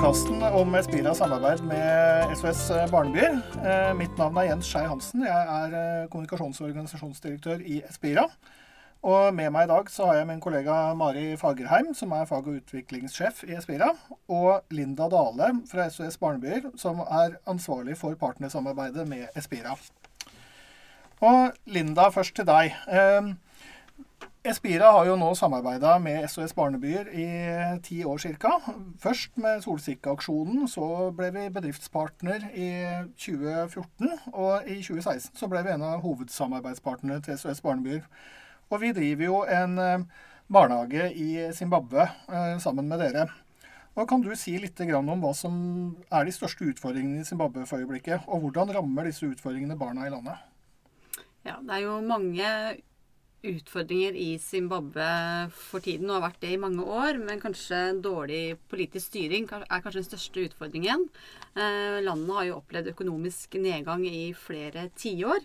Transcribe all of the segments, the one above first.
podkasten om Espira samarbeid med SOS Barnebyer. Eh, Mitt navn er Jens Skei Hansen. Jeg er eh, kommunikasjons- og organisasjonsdirektør i Espira. Og med meg i dag så har jeg min kollega Mari Fagerheim, som er fag- og utviklingssjef i Espira. Og Linda Dale fra SOS Barnebyer, som er ansvarlig for partnersamarbeidet med Espira. Og Linda, først til deg. Eh, Espira har jo nå samarbeida med SOS Barnebyer i ti år ca. Først med Solsikkeaksjonen, så ble vi bedriftspartner i 2014. Og i 2016 så ble vi en av hovedsamarbeidspartnerne til SOS Barnebyer. Og vi driver jo en eh, barnehage i Zimbabwe eh, sammen med dere. Og Kan du si litt om hva som er de største utfordringene i Zimbabwe for øyeblikket? Og hvordan rammer disse utfordringene barna i landet? Ja, det er jo mange utfordringer i Zimbabwe for tiden, og har vært det i mange år. Men kanskje dårlig politisk styring er kanskje den største utfordringen. Eh, landet har jo opplevd økonomisk nedgang i flere tiår.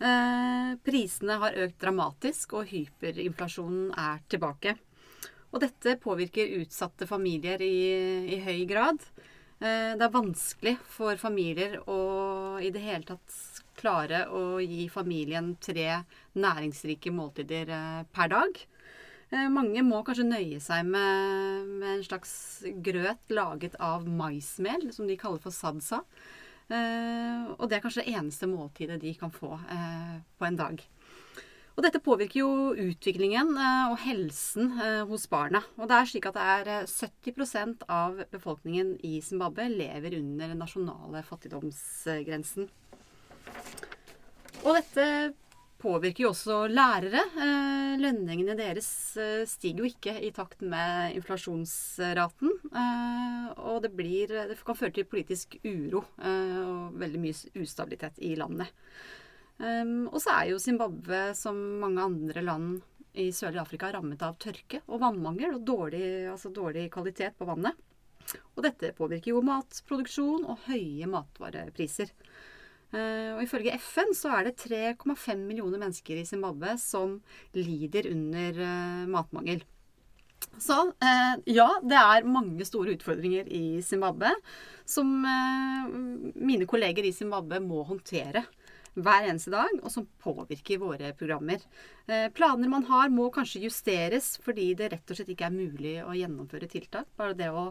Eh, prisene har økt dramatisk, og hyperinflasjonen er tilbake. Og dette påvirker utsatte familier i, i høy grad. Eh, det er vanskelig for familier å i det hele tatt klare å gi familien tre næringsrike måltider eh, per dag. Eh, Mange må kanskje nøye seg med, med en slags grøt laget av maismel, som de kaller for sadsa. Eh, Og det er kanskje det eneste måltidet de kan få på en dag. Og dette påvirker jo utviklingen og helsen hos barna. Og det er slik at det er eh, 70% av befolkningen i Zimbabwe lever under den nasjonale fattigdomsgrensen. Og dette påvirker jo også lærere. Eh, Lønningene deres eh, stiger jo ikke i takt med inflasjonsraten. eh, Og det, blir, det kan føre til politisk uro og veldig mye ustabilitet i landet. Um, og så er jo Zimbabwe, som mange andre land i sørlige Afrika, rammet av tørke og vannmangel og dårlig, altså dårlig kvalitet på vannet. Og dette påvirker jo matproduksjon og høye matvarepriser. Eh, og ifølge FN så er det 3,5 millioner mennesker i Zimbabwe som lider under eh, matmangel. Så eh, ja, det er mange store utfordringer i Zimbabwe som mine kolleger i Zimbabwe må håndtere hver eneste dag, og som påvirker våre programmer. Eh, planer man har må kanskje justeres fordi det rett og slett ikke er mulig å gjennomføre tiltak. Bare det å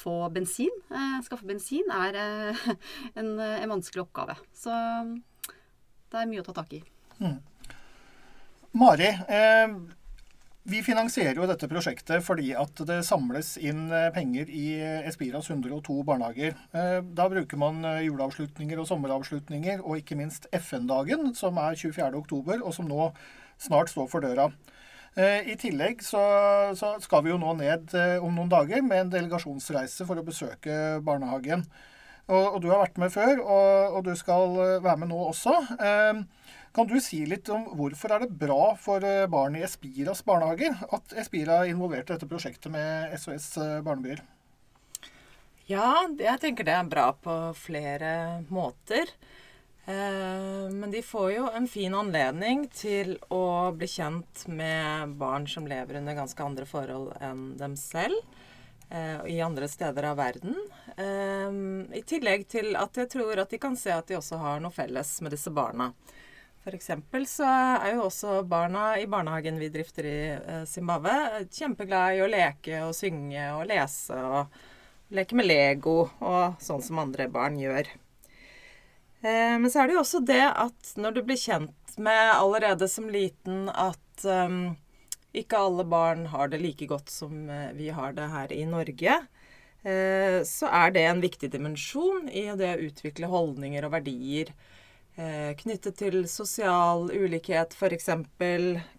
få bensin, eh, skaffe bensin, er eh, en, en vanskelig oppgave. Så det er mye å ta tak i. Mari, eh, vi finansierer jo dette prosjektet fordi at det samles inn eh, penger i Espiras 102 barnehager. Eh, Da bruker man eh, juleavslutninger og sommeravslutninger, og ikke minst FN-dagen, som er 24. oktober, og som nå snart står for døra. Eh, I tillegg så, så skal vi jo nå ned eh, om noen dager med en delegasjonsreise for å besøke barnehagen. Og, og du har vært med før, og, og du skal eh, være med nå også. Eh, Kan du si litt om hvorfor er det bra for eh, barn i Espiras barnehager at Espira er involvert i dette prosjektet med SOS Barnebyer? Ja, jeg tenker det er bra på flere måter. Eh, Men de får jo en fin anledning til å bli kjent med barn som lever under ganske andre forhold enn dem selv. eh, I andre steder av verden. Eh, I tillegg til at jeg tror at de kan se at de også har noe felles med disse barna. Eksempel så er jo også barna i barnehagen vi drifter i eh, Zimbabwe, kjempeglad i å leke og synge og lese og leke med Lego og sånn som andre barn gjør. Eh, Men så er det jo også det at når du blir kjent med allerede som liten at um, Ikke alle barn har det like godt som eh, vi har det her i Norge. Eh, så er det en viktig dimensjon i det å utvikle holdninger og verdier eh, knyttet til sosial ulikhet, f.eks.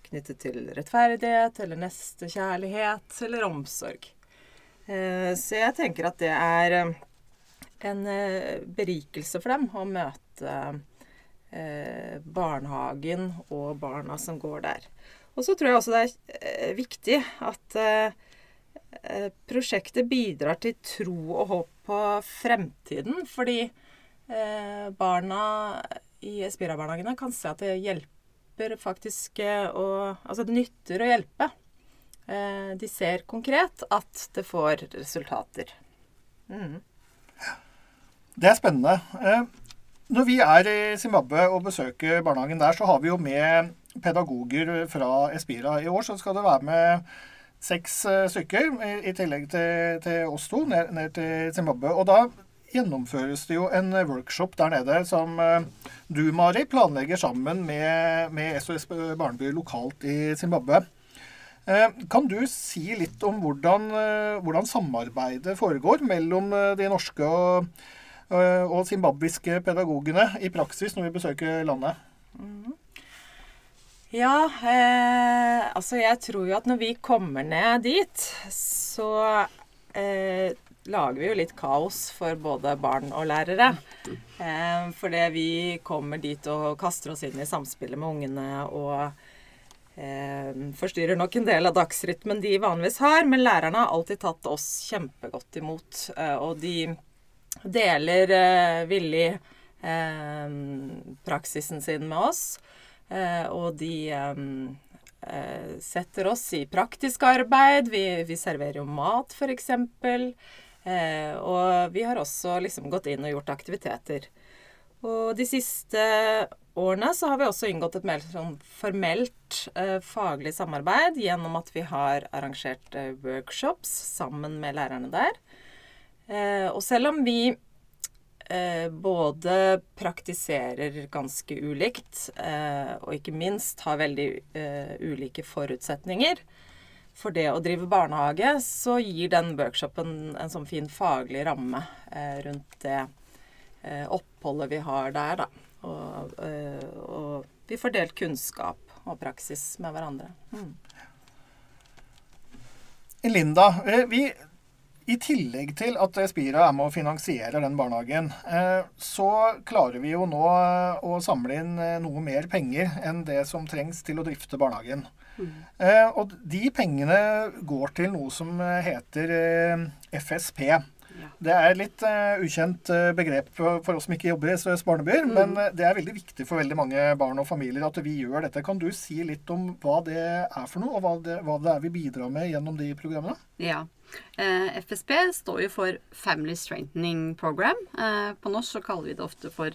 Knyttet til rettferdighet eller nestekjærlighet eller omsorg. Så jeg tenker at det er en berikelse for dem å møte barnehagen og barna som går der. Og så tror jeg også det er eh, viktig at eh, eh, prosjektet bidrar til tro og håp på fremtiden. Fordi barna i Espira-barnehagene kan se at det hjelper faktisk å Altså det nytter å hjelpe. de ser konkret at det får resultater. Mm. Det er spennende. Når vi er i Zimbabwe og besøker barnehagen der, så har vi jo med pedagoger fra Espira. I år så skal det være med seks eh, stykker, i tillegg til, til oss to, ned, ned, til Zimbabwe. Og da gjennomføres det jo en workshop der nede som eh, du, Mari, planlegger sammen med, med SOS Barneby lokalt i Zimbabwe. Eh, kan du si litt om hvordan, hvordan samarbeidet foregår mellom de norske og, og zimbabwiske pedagogene i praksis når vi besøker landet? Mm -hmm. Ja, eh, altså jeg tror jo at når vi kommer ned dit, så eh, lager vi jo litt kaos for både barn og lærere. Eh, fordi vi kommer dit og kaster oss inn i samspillet med ungene og eh, forstyrrer nok en del av dagsrytmen de vanligvis har. Men lærerne har alltid tatt oss kjempegodt imot. Eh, og de deler eh, villig praksisen sin med oss. Eh, og de eh, setter oss i praktisk arbeid. Vi, vi serverer jo mat, f.eks. Eh, og vi har også liksom gått inn og gjort aktiviteter. Og de siste årene så har vi også inngått et mer sånn formelt eh, faglig samarbeid gjennom at vi har arrangert eh, workshops sammen med lærerne der. Eh, og selv om vi eh, både praktiserer ganske ulikt, eh, og ikke minst har veldig ulike forutsetninger. For det å drive barnehage, så gir den workshopen en sånn fin faglig ramme eh, rundt det eh, oppholdet vi har der, da. Og, eh, og, vi får delt kunnskap og praksis med hverandre. Mm. Linda, vi i tillegg til at Spira er med og finansierer den barnehagen, eh, så klarer vi jo nå å samle inn noe mer penger enn det som trengs til å drifte barnehagen. Mm. Og de pengene går til noe som heter FSP. Det er et litt uh, ukjent uh, begrep for oss som ikke jobber i SOS Barnebyer, mm. men uh, det er veldig viktig for veldig mange barn og familier at vi gjør dette. Kan du si litt om hva det er for noe, og hva det, hva det er vi bidrar med gjennom de programmene? Ja. FSP står jo for Family Strengthening Program. på norsk så kaller vi det ofte for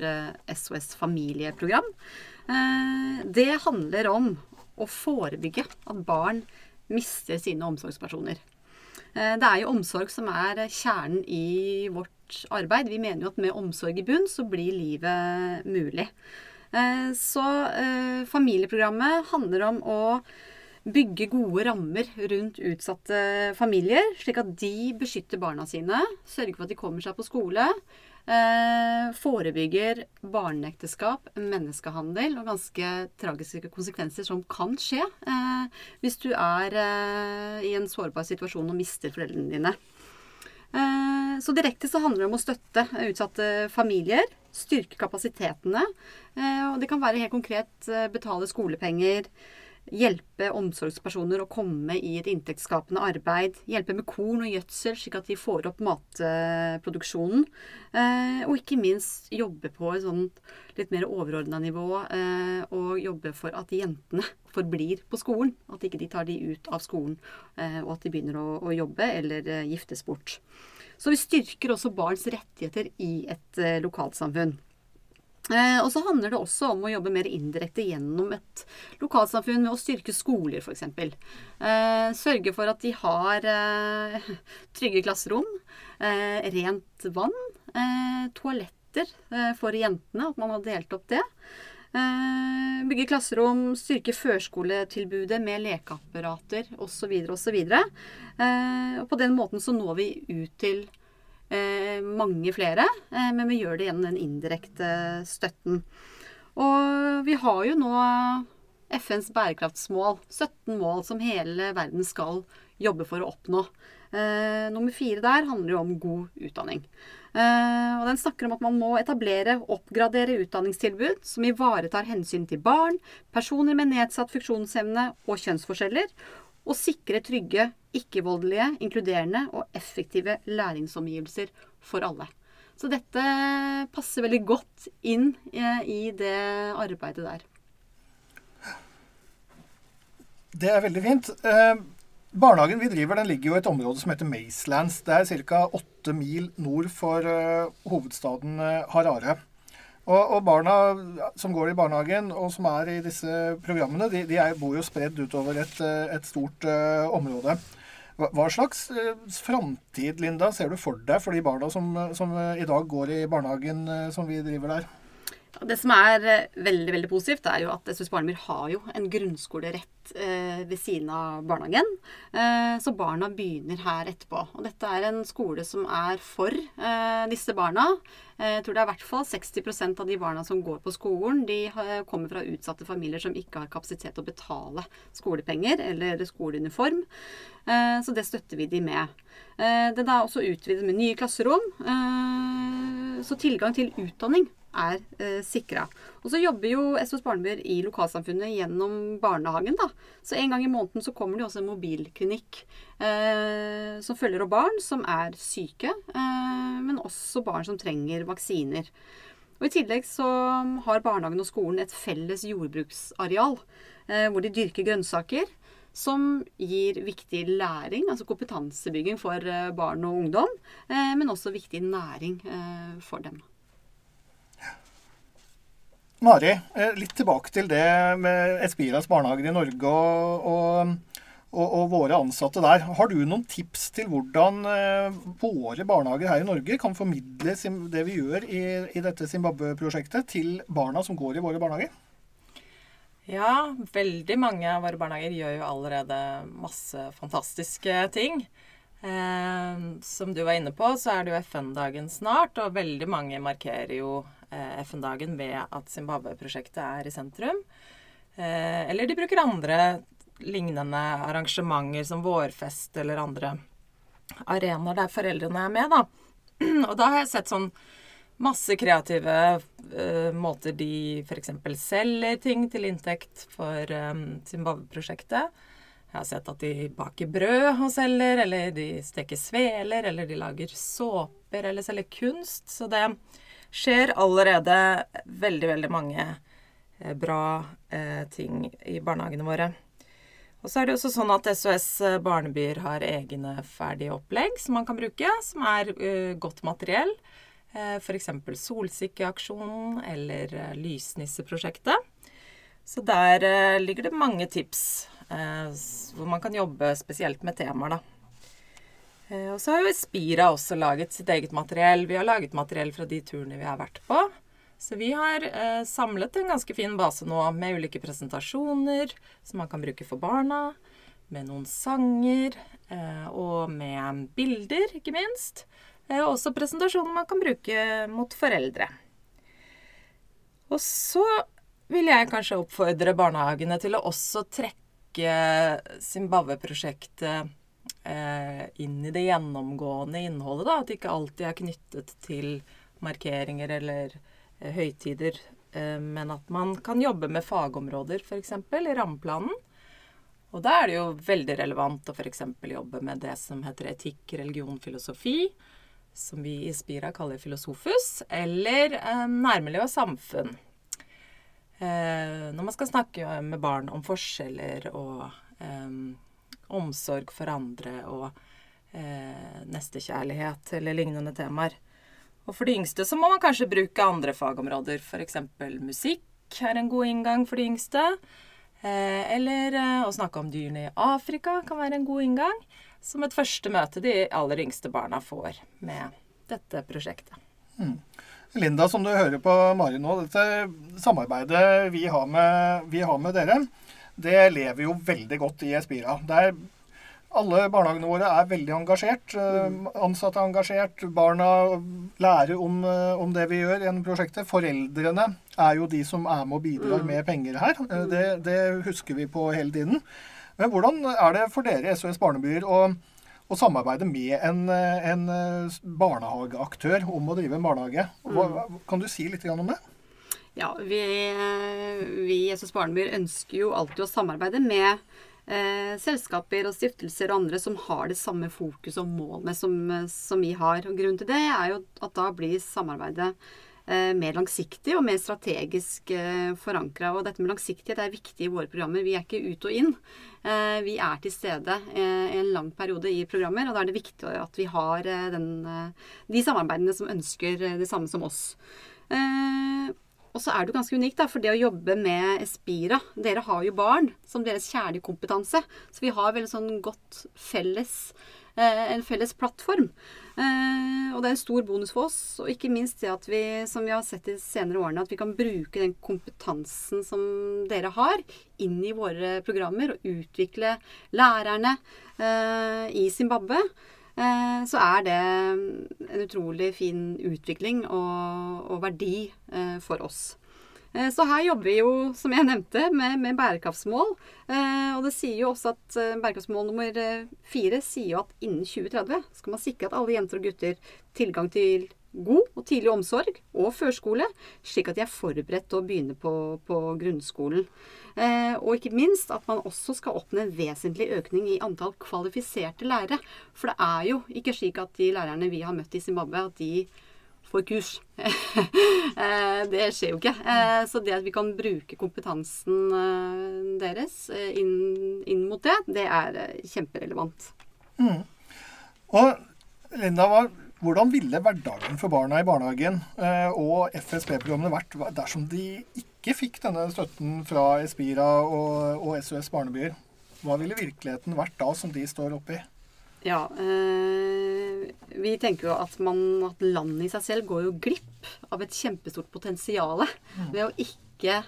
SOS familieprogram. det handler om å forebygge at barn mister sine omsorgspersoner. Eh, det er jo omsorg som er kjernen i vårt arbeid. Vi mener jo at med omsorg i bunn så blir livet mulig. Eh, så eh, familieprogrammet handler om å bygge gode rammer rundt utsatte familier, slik at de beskytter barna sine, sørger for at de kommer seg på skole, Eh, forebygger barneekteskap, menneskehandel og ganske tragiske konsekvenser som kan skje eh, hvis du er eh, i en sårbar situasjon og mister foreldrene dine. Eh, så direkte så handler det om å støtte utsatte familier, styrke kapasitetene. Eh, og det kan være helt konkret betale skolepenger hjelpe omsorgspersoner å komme i et inntektsskapende arbeid. Hjelpe med korn og gjødsel, slik at de får opp matproduksjonen. Eh, og ikke minst jobbe på et sånt litt mer overordna nivå. Eh, og jobbe for at jentene forblir på skolen. At ikke de tar de ut av skolen, eh, og at de begynner å, jobbe eller giftes bort. Så vi styrker også barns rettigheter i et lokalsamfunn. Eh, og så handler det også om å jobbe mer indirekte gjennom et lokalsamfunn med å styrke skoler, f.eks. Eh, sørge for at de har eh, trygge klasserom, rent vann, toaletter for jentene, at man har delt opp det. Bygge klasserom, styrke førskoletilbudet med lekeapparater osv. osv. videre, og på den måten så når vi ut til eh, mange flere, eh, men vi gjør det gjennom den indirekte støtten. Og vi har jo nå FNs bærekraftsmål, 17 mål som hele verden skal jobbe for å oppnå. Eh, nummer fire der handler jo om god utdanning. Eh, og den snakker om at man må etablere og oppgradere utdanningstilbud som ivaretar hensyn til barn, personer med nedsatt funksjonsevne og kjønnsforskjeller, og sikre trygge, ikke-voldelige, inkluderende og effektive læringsomgivelser for alle. Så dette passer veldig godt inn eh, i det arbeidet der. Det er veldig fint. Eh, barnehagen vi driver, den ligger jo i et område som heter Macelands. Det er ca. åtte mil nord for eh, hovedstaden uh, Harare. Og, og, barna som går i barnehagen, og som er i disse programmene, de, de er, bor jo spredd utover et, et stort uh, område. Hva, slags framtid, Linda, ser du for deg for de barna som, som i dag går i barnehagen som vi driver der? Det som er veldig veldig positivt, er jo at SOS Barnemyr har jo en grunnskolerett eh, ved siden av barnehagen. Eh, så barna begynner her etterpå. Og dette er en skole som er for eh, disse barna. Eh, jeg tror det er i hvert fall 60% av de barna som går på skolen, de kommer fra utsatte familier som ikke har kapasitet til å betale skolepenger eller skoleuniform. Eh, så det støtter vi de med. Eh, det er også utvidet med nye klasserom. så tilgang til utdanning er eh, sikra. Og så jobber jo SOS Barnebyer i lokalsamfunnet gjennom barnehagen. da. Så en gang i måneden så kommer det også en mobilklinikk eh, som følger opp barn som er syke, eh, men også barn som trenger vaksiner. Og I tillegg så har barnehagen og skolen et felles jordbruksareal eh, hvor de dyrker grønnsaker. Som gir viktig læring, altså kompetansebygging for eh, barn og ungdom. Eh, men også viktig næring for dem. Mari, eh, litt tilbake til det med Espiras barnehager i Norge og, og, og, våre ansatte der. Har du noen tips til hvordan eh, våre barnehager her i Norge kan formidle det vi gjør i, i dette Zimbabwe-prosjektet, til barna som går i våre barnehager? Ja, veldig mange av våre barnehager gjør jo allerede masse fantastiske ting. Eh, som du var inne på, så er det jo FN-dagen snart, og veldig mange markerer jo FN-dagen ved at Zimbabwe-prosjektet er i sentrum. Eh, eller de bruker andre lignende arrangementer som vårfest eller andre arenaer der foreldrene er med, da. Og da har jeg sett sånn masse kreative uh, måter de f.eks. selger ting til inntekt for um, Zimbabwe-prosjektet. Jeg har sett at de baker brød og selger, eller de steker sveler, eller de lager såper, eller selger kunst. Så det skjer allerede veldig, veldig mange eh, bra eh, ting i barnehagene våre. Og så er det også sånn at SOS eh, Barnebyer har egne ferdige opplegg som man kan bruke, som er godt materiell. Uh, F.eks. Solsikkeaksjonen eller Lysnisseprosjektet. Så der ligger det mange tips hvor man kan jobbe spesielt med temaer, da. Eh, og så har jo Spira også laget sitt eget materiell. Vi har laget materiell fra de turene vi har vært på. Så vi har eh, samlet en ganske fin base nå med ulike presentasjoner som man kan bruke for barna. Med noen sanger eh, og med bilder, ikke minst. Eh, også presentasjoner man kan bruke mot foreldre. Og så vil jeg kanskje oppfordre barnehagene til å også trekke Zimbabwe-prosjektet eh, inn i det gjennomgående innholdet. Da. At det ikke alltid er knyttet til markeringer eller eh, høytider. Eh, men at man kan jobbe med fagområder, f.eks. i rammeplanen. Og da er det jo veldig relevant å f.eks. jobbe med det som heter etikk, religion, filosofi. Som vi i Spira kaller filosofus. Eller eh, nærmiljø og samfunn. Eh, når man skal snakke med barn om forskjeller og eh, omsorg for andre og eh, nestekjærlighet eller lignende temaer. Og for de yngste så må man kanskje bruke andre fagområder. F.eks. musikk er en god inngang for de yngste. Eh, eller eh, å snakke om dyrene i Afrika kan være en god inngang. Som et første møte de aller yngste barna får med dette prosjektet. Mm. Linda, som du hører på Mari nå, dette samarbeidet vi har med, vi har med dere, det lever jo veldig godt i Espira. Det er alle barnehagene våre er veldig engasjert. Eh, ansatte er engasjert. Barna lærer om, eh, om det vi gjør gjennom prosjektet. Foreldrene er jo de som er med og bidrar mm. med penger her. Eh, det, det, husker vi på hele tiden. Men hvordan er det for dere i SOS Barnebyer å, å samarbeide med en, en, barnehageaktør om å drive en barnehage? Hva, mm. kan du si litt om det? Ja, vi, vi i SOS Barnebyer ønsker jo alltid å samarbeide med eh, selskaper og stiftelser og andre som har det samme fokus og målene som, som, vi har. Og Grunnen til det er jo at da blir samarbeidet eh, mer langsiktig og mer strategisk eh, forankra. Og dette med langsiktighet er viktig i våre programmer. Vi er ikke ut og inn. Eh, vi er til stede eh, en lang periode i programmer, og da er det viktig at vi har eh, den, eh, de samarbeidene som ønsker det samme som oss. Eh, og så er det jo ganske unikt, da, for det å jobbe med Espira Dere har jo barn som deres kjernekompetanse. Så vi har veldig sånn godt felles eh, En felles plattform. Eh, og det er en stor bonus for oss. Og ikke minst det at vi, som vi har sett de senere årene, at vi kan bruke den kompetansen som dere har, inn i våre programmer. Og utvikle lærerne eh, i Zimbabwe. Eh, så er det en utrolig fin utvikling og, og verdi eh, for oss. Eh, så her jobber vi jo, som jeg nevnte, med, med bærekraftsmål. Og det sier jo også at bærekraftsmål nummer fire sier jo at innen 2030 skal man sikre at alle jenter og gutter tilgang til god og tidlig omsorg og førskole, slik at de er forberedt til å begynne på, på grunnskolen. Eh, og ikke minst at man også skal oppnå en vesentlig økning i antall kvalifiserte lærere. For det er jo ikke slik at de lærerne vi har møtt i Zimbabwe, at de får kurs. Eh, det skjer jo ikke. Eh, så det at vi kan bruke kompetansen deres inn, inn mot det, det er kjemperelevant. Mm. Og Linda, hva hvordan ville hverdagen for barna i barnehagen eh, og FSB-programmene vært dersom de ikke fikk denne støtten fra Espira og, og SOS Barnebyer? Hva ville virkeligheten vært da, som de står oppi? Ja, eh, vi tenker jo at, man, at landet i seg selv går jo glipp av et kjempestort potensial mm. ved å ikke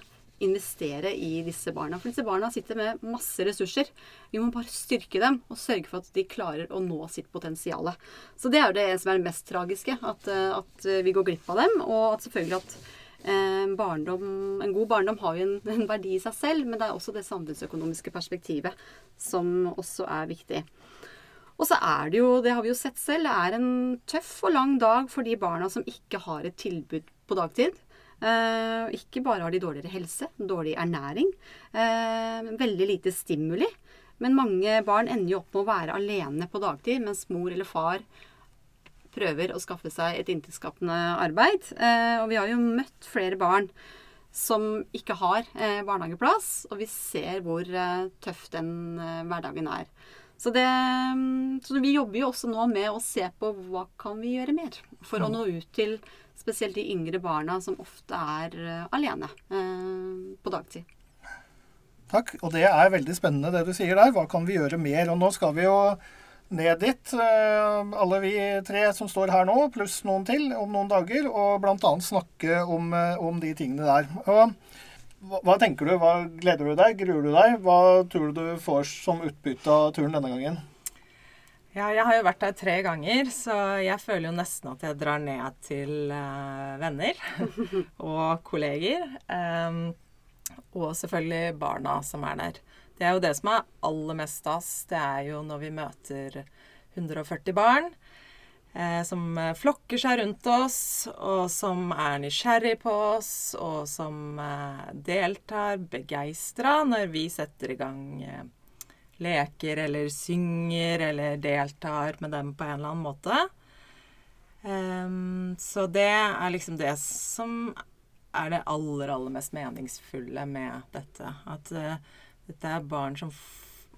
investere i disse barna. For disse barna sitter med masse ressurser. Vi må bare styrke dem og sørge for at de klarer å nå sitt potensial. Så det er jo det som er det mest tragiske. At, eh, at vi går glipp av dem. Og at selvfølgelig at eh, barndom, en god barndom har jo en, en, verdi i seg selv, men det er også det samfunnsøkonomiske perspektivet som også er viktig. Og så er det jo, det har vi jo sett selv, det er en tøff og lang dag for de barna som ikke har et tilbud på dagtid. Uh, ikke bare har de dårligere helse, dårlig ernæring, uh, veldig lite stimuli. Men mange barn ender jo opp med å være alene på dagtid, mens mor eller far prøver å skaffe seg et inntektsskapende arbeid. Uh, og vi har jo møtt flere barn som ikke har barnehageplass, og vi ser hvor tøff den hverdagen er. Så, det, mm, så, vi jobber jo også nå med å se på hva kan vi gjøre mer for å mm. nå ut til Spesielt de yngre barna som ofte er uh, alene eh, på dagtid. Takk. Og det er veldig spennende det du sier der. Hva kan vi gjøre mer? Og nå skal vi jo ned dit, uh, alle vi tre som står her nå, pluss noen til, om noen dager, og bl.a. snakke om, om, de tingene der. Og hva, hva tenker du? Hva gleder du deg? Gruer du deg? Hva tror du du får som utbytte av turen denne gangen? Ja, jeg har jo vært der tre ganger, så jeg føler jo nesten at jeg drar ned til uh, venner og kolleger. Um, og selvfølgelig barna som er der. Det er jo det som er aller mest stas. Det er jo når vi møter 140 barn som flokker seg rundt oss, og som er nysgjerrig på oss, og som eh, deltar begeistra når vi setter i gang eh, leker eller synger eller deltar med dem på en eller annen måte. Så det er liksom det som er det aller, aller mest meningsfulle med dette. At dette er barn som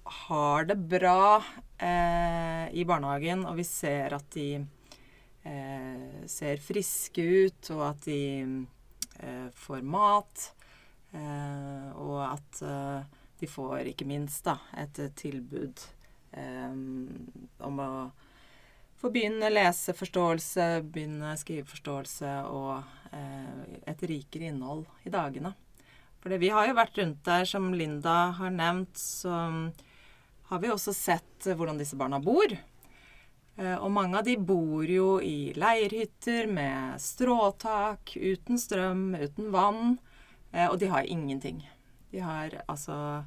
har det bra eh, i barnehagen, og vi ser at de eh, ser friske ut, og at de får mat, og at de får ikke minst da, et tilbud um, om å få begynne leseforståelse, begynne skriveforståelse og eh, et rikere innhold i dagene. For vi har jo vært rundt der, som Linda har nevnt, så har vi også sett hvordan disse barna bor. Eh, og mange av de bor jo i leirhytter med stråtak, uten strøm, uten vann. Eh, og de har ingenting. De har altså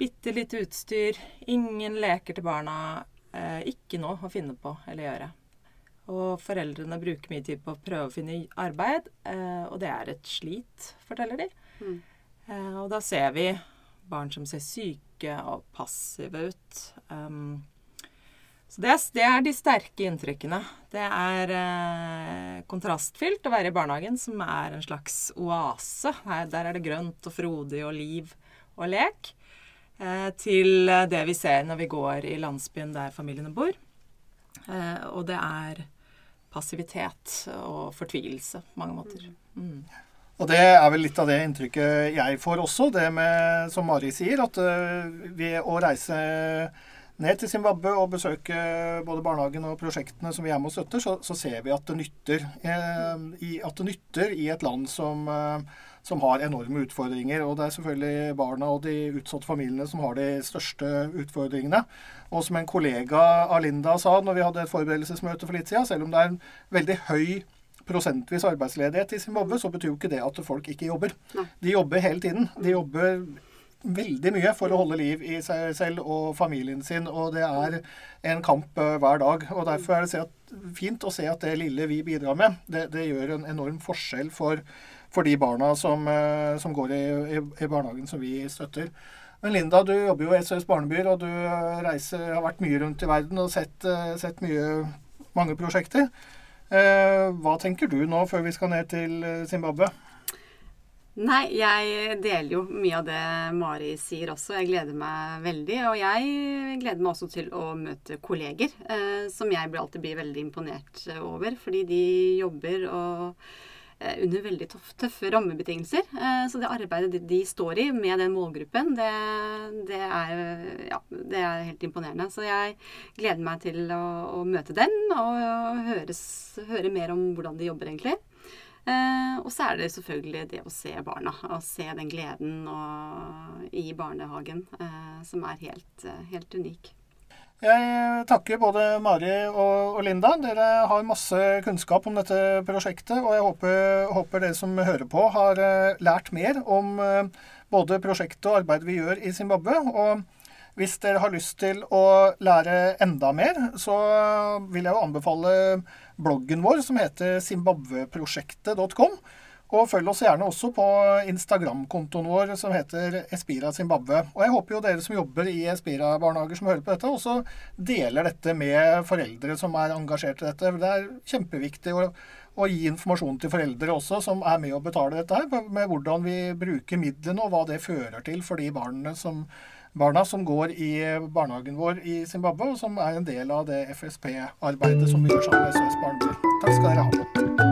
bitte litt utstyr, ingen leker til barna, eh, ikke noe å finne på eller gjøre. Og foreldrene bruker mye tid på å prøve å finne arbeid, og det er et slit, forteller de. Mm. Og da ser vi barn som ser syke og passive ut. Um, så det er, det er, de sterke inntrykkene. Det er eh, kontrastfylt å være i barnehagen, som er en slags oase. Her, der er det grønt og frodig og liv og lek. Eh, til det vi ser når vi går i landsbyen der familiene bor. Eh, og det er passivitet og fortvilelse på mange måter. Mm. Og det er vel litt av det inntrykket jeg får også, det med, som Mari sier, at uh, ved å reise ned til Zimbabwe og besøke både barnehagen og prosjektene som vi er med og støtter, så, så ser vi at det nytter. Eh, i, at det nytter i et land som, eh, som, har enorme utfordringer. Og det er selvfølgelig barna og de utsatte familiene som har de største utfordringene. Og som en kollega av Linda sa når vi hadde et forberedelsesmøte for litt siden, selv om det er en veldig høy prosentvis arbeidsledighet i Zimbabwe, så betyr jo ikke det at folk ikke jobber. De jobber hele tiden. De jobber veldig mye for å holde liv i seg selv og familien sin. Og det er en kamp uh, hver dag. og Derfor er det fint å se at det lille vi bidrar med, det, det gjør en enorm forskjell for, for de barna som, uh, som går i, i, i, barnehagen som vi støtter. Men Linda, du jobber jo i SOS Barnebyer, og du eh, reiser, har vært mye rundt i verden og sett, sett mye, mange prosjekter. Hva tenker du nå før vi skal ned til Zimbabwe? Nei, jeg deler jo mye av det Mari sier også. Jeg gleder meg veldig. Og jeg gleder meg også til å møte kolleger, eh, som jeg alltid blir veldig imponert over. Fordi de jobber og, eh, under veldig tøffe rammebetingelser. Eh, så det arbeidet de, står i med den målgruppen, det, det, er, ja, det, er, helt imponerende. Så jeg gleder meg til å, å møte dem og, høres, høre mer om hvordan de jobber, egentlig. Eh, og så er det selvfølgelig det å se barna. Å se den gleden og, i barnehagen eh, som er helt, eh, helt, unik. Jeg takker både Mari og, Linda. Dere har masse kunnskap om dette prosjektet. Og jeg håper, håper dere som hører på, har eh, lært mer om eh, både prosjektet og arbeidet vi gjør i Zimbabwe. og hvis dere har lyst til å lære enda mer, så vil jeg jo anbefale bloggen vår som heter zimbabweprosjektet.com. Og følg oss gjerne også på Instagram-kontoen vår som heter Espira Zimbabwe. Og jeg håper jo dere som jobber i Espira-barnehager som hører på dette, også deler dette med foreldre som er engasjert i dette. Det er kjempeviktig å, å gi informasjon til foreldre også, som er med å betale dette her, med hvordan vi bruker midlene og hva det fører til for de barna som barna som går i barnehagen vår i Zimbabwe, og som er en del av det FSP-arbeidet som vi gjør sammen med SOS Barnebyer. Takk skal dere ha.